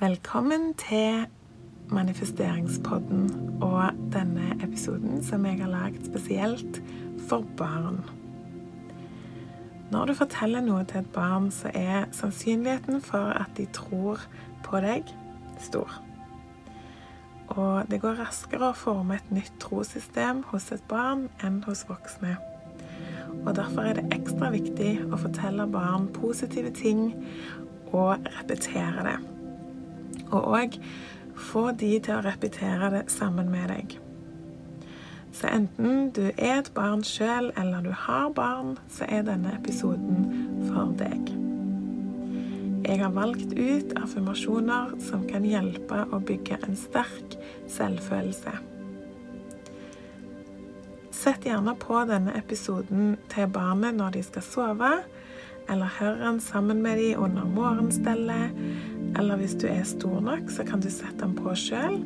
Velkommen til manifesteringspodden og denne episoden som jeg har lagd spesielt for barn. Når du forteller noe til et barn, så er sannsynligheten for at de tror på deg, stor. Og det går raskere å forme et nytt trossystem hos et barn enn hos voksne. Og Derfor er det ekstra viktig å fortelle barn positive ting og repetere det. Og òg få de til å repetere det sammen med deg. Så enten du er et barn sjøl eller du har barn, så er denne episoden for deg. Jeg har valgt ut affirmasjoner som kan hjelpe å bygge en sterk selvfølelse. Sett gjerne på denne episoden til barnet når de skal sove, eller hør den sammen med dem under morgenstellet. Eller hvis du er stor nok, så kan du sette den på sjøl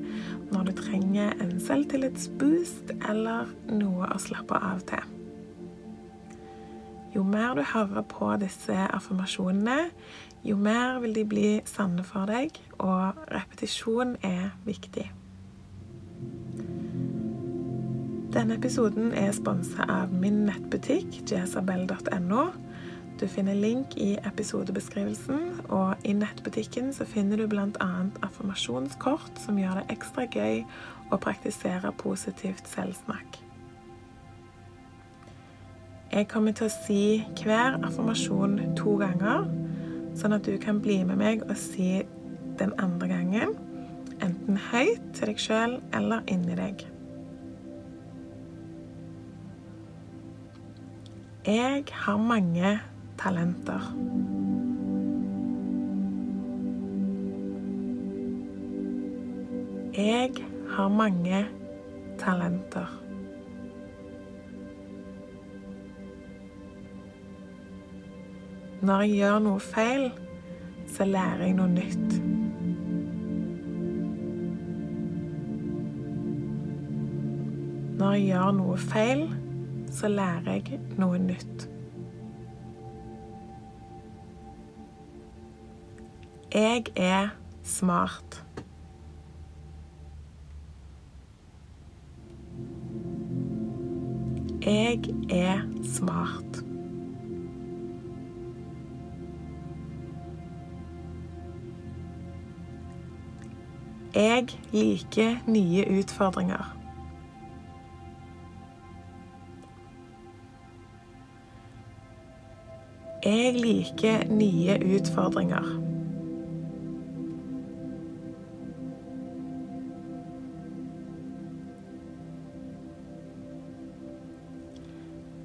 når du trenger en selvtillitsboost eller noe å slappe av til. Jo mer du hører på disse affirmasjonene, jo mer vil de bli sanne for deg, og repetisjon er viktig. Denne episoden er sponsa av min nettbutikk jezabel.no. Du finner link i episodebeskrivelsen, og i nettbutikken så finner du bl.a. affirmasjonskort som gjør det ekstra gøy å praktisere positivt selvsnakk. Jeg kommer til å si hver affirmasjon to ganger, sånn at du kan bli med meg og si den andre gangen, enten høyt til deg sjøl eller inni deg. Jeg har mange talenter. Jeg har mange talenter. Når jeg gjør noe feil, så lærer jeg noe nytt. Når jeg gjør noe feil, så lærer jeg noe nytt. Jeg er smart. Jeg er smart. Jeg liker nye utfordringer. Jeg liker nye utfordringer.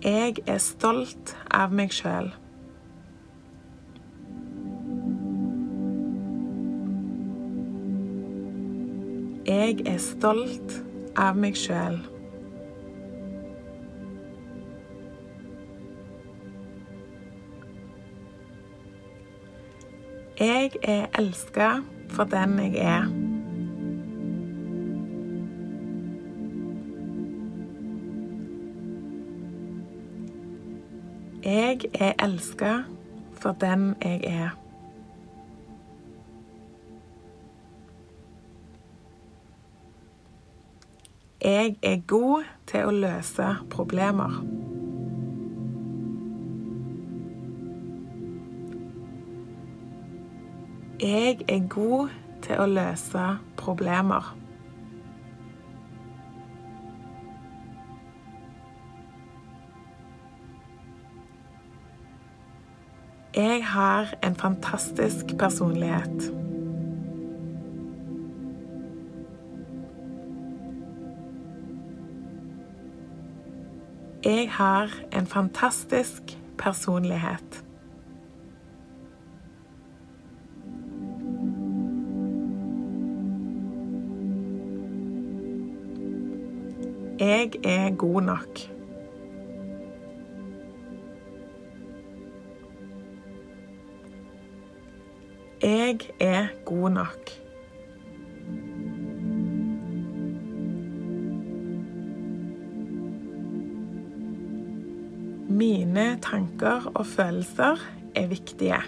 Jeg er stolt av meg sjøl. Jeg er stolt av meg sjøl. Jeg er elska for den jeg er. Jeg er elska for den jeg er. Jeg er god til å løse problemer. Jeg er god til å løse problemer. Jeg har en fantastisk personlighet. Jeg har en fantastisk personlighet. Jeg er god nok. Jeg er god nok. Mine tanker og følelser er viktige.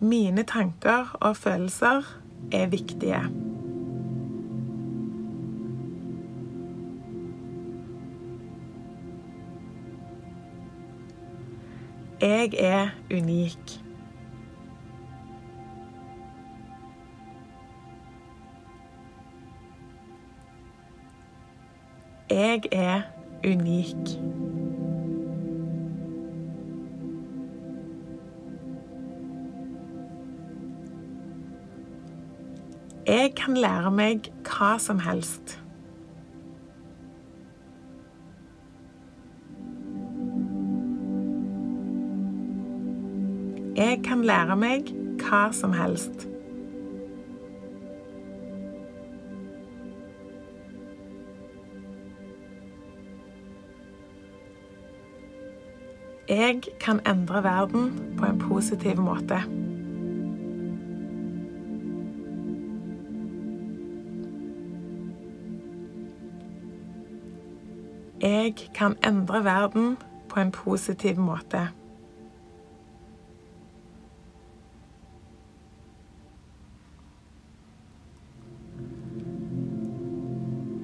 Mine tanker og følelser er viktige. Jeg er unik. Jeg er unik. Jeg kan lære meg hva som helst. Jeg kan lære meg hva som helst. Jeg kan endre verden på en positiv måte. Jeg kan endre verden på en positiv måte.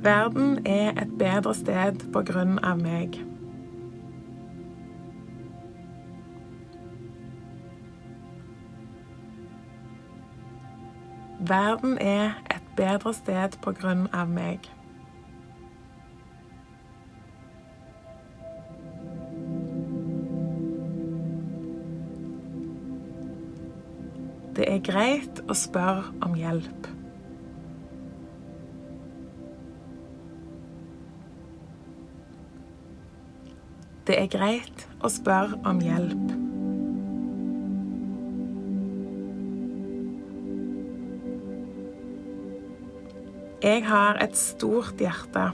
Verden er et bedre sted på grunn av meg. Verden er et bedre sted på grunn av meg. Det er greit å spørre om hjelp. Det er greit å spørre om hjelp. Jeg har et stort hjerte.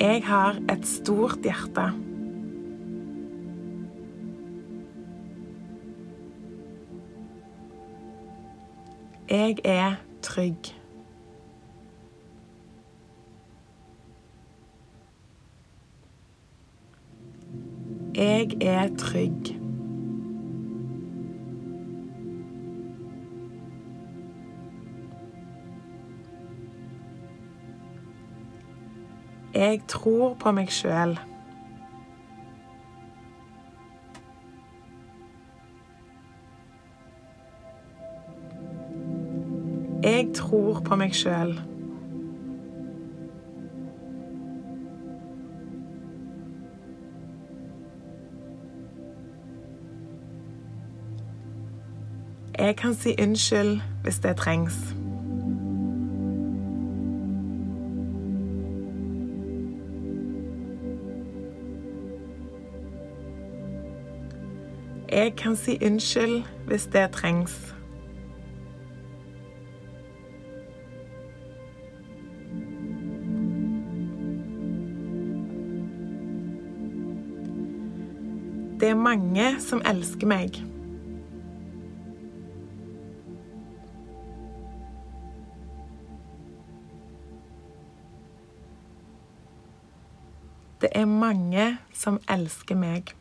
Jeg har et stort hjerte. Jeg er trygg. Jeg er trygg. Jeg tror på meg sjøl. Tror på meg sjøl. Jeg kan si unnskyld hvis det trengs. Jeg kan si unnskyld hvis det trengs. Det er mange som elsker meg. Det er mange som elsker meg.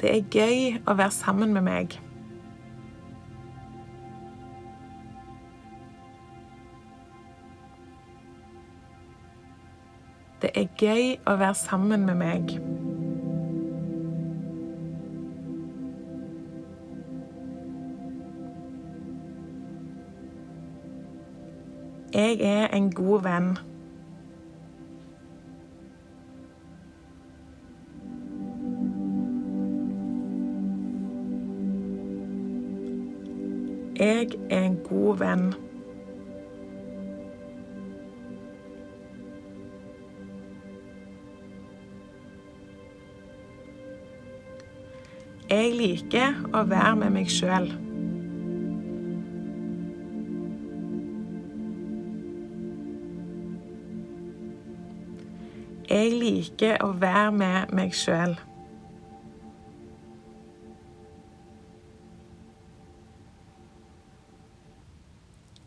Det er gøy å være sammen med meg. Gøy å være sammen med meg. Jeg er en god venn. Jeg er en god venn. liker å være med meg sjøl. Jeg liker å være med meg sjøl.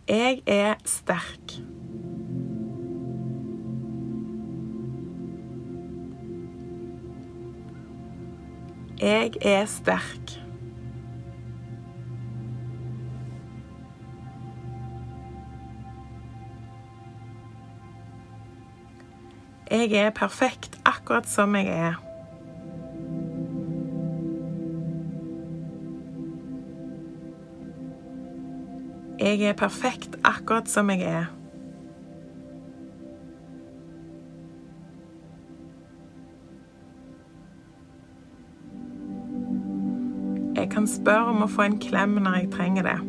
Jeg er sterk. Jeg er sterk. Jeg er perfekt akkurat som jeg er. Jeg er perfekt akkurat som jeg er. Spørre om å få en klem når jeg trenger det.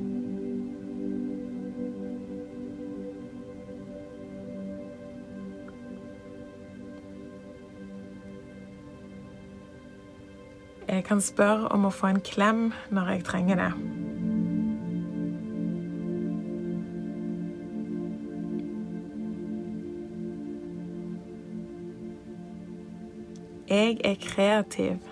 Jeg kan spørre om å få en klem når jeg trenger det. Jeg er kreativ.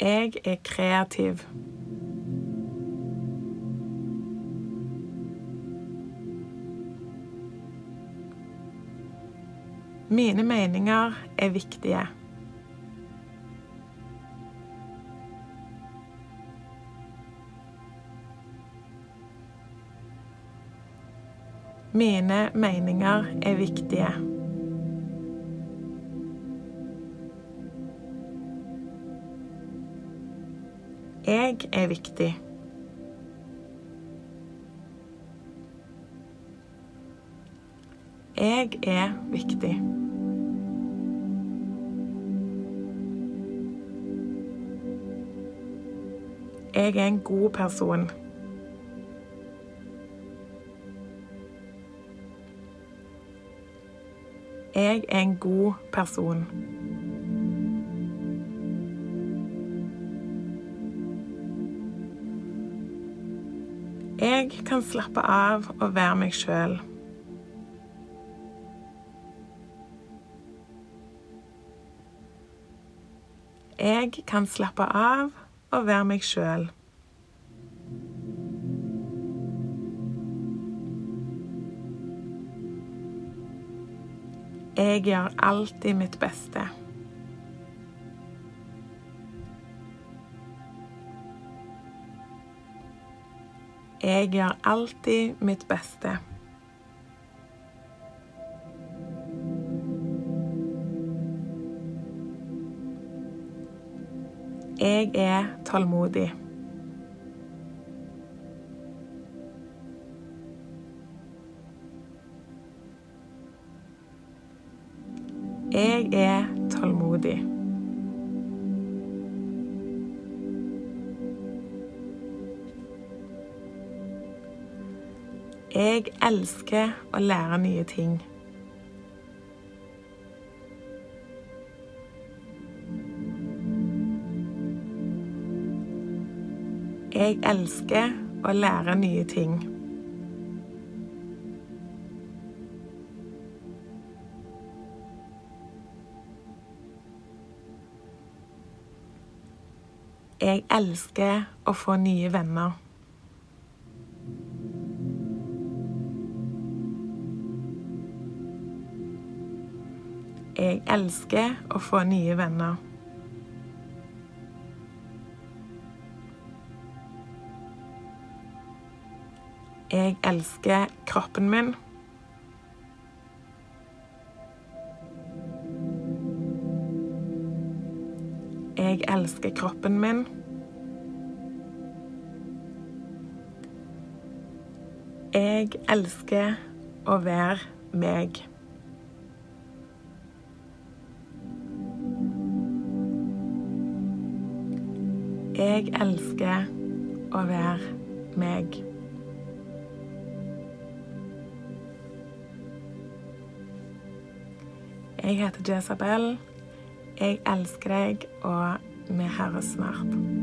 Jeg er kreativ. Mine meninger er viktige. Mine meninger er viktige. Jeg er viktig. Jeg er viktig. Jeg er en god person. Jeg er en god person. Jeg kan slappe av og være meg sjøl. Jeg kan slappe av og være meg sjøl. Jeg gjør alltid mitt beste. Jeg gjør alltid mitt beste. Jeg er tålmodig. Jeg er tålmodig. Jeg elsker å lære nye ting. Jeg elsker å lære nye ting. Jeg elsker å få nye venner. Elsker å få nye venner. Jeg elsker kroppen min. Jeg elsker kroppen min. Jeg elsker å være meg. Jeg elsker å være meg. Jeg heter Jezabel. Jeg elsker deg, og vi høres snart.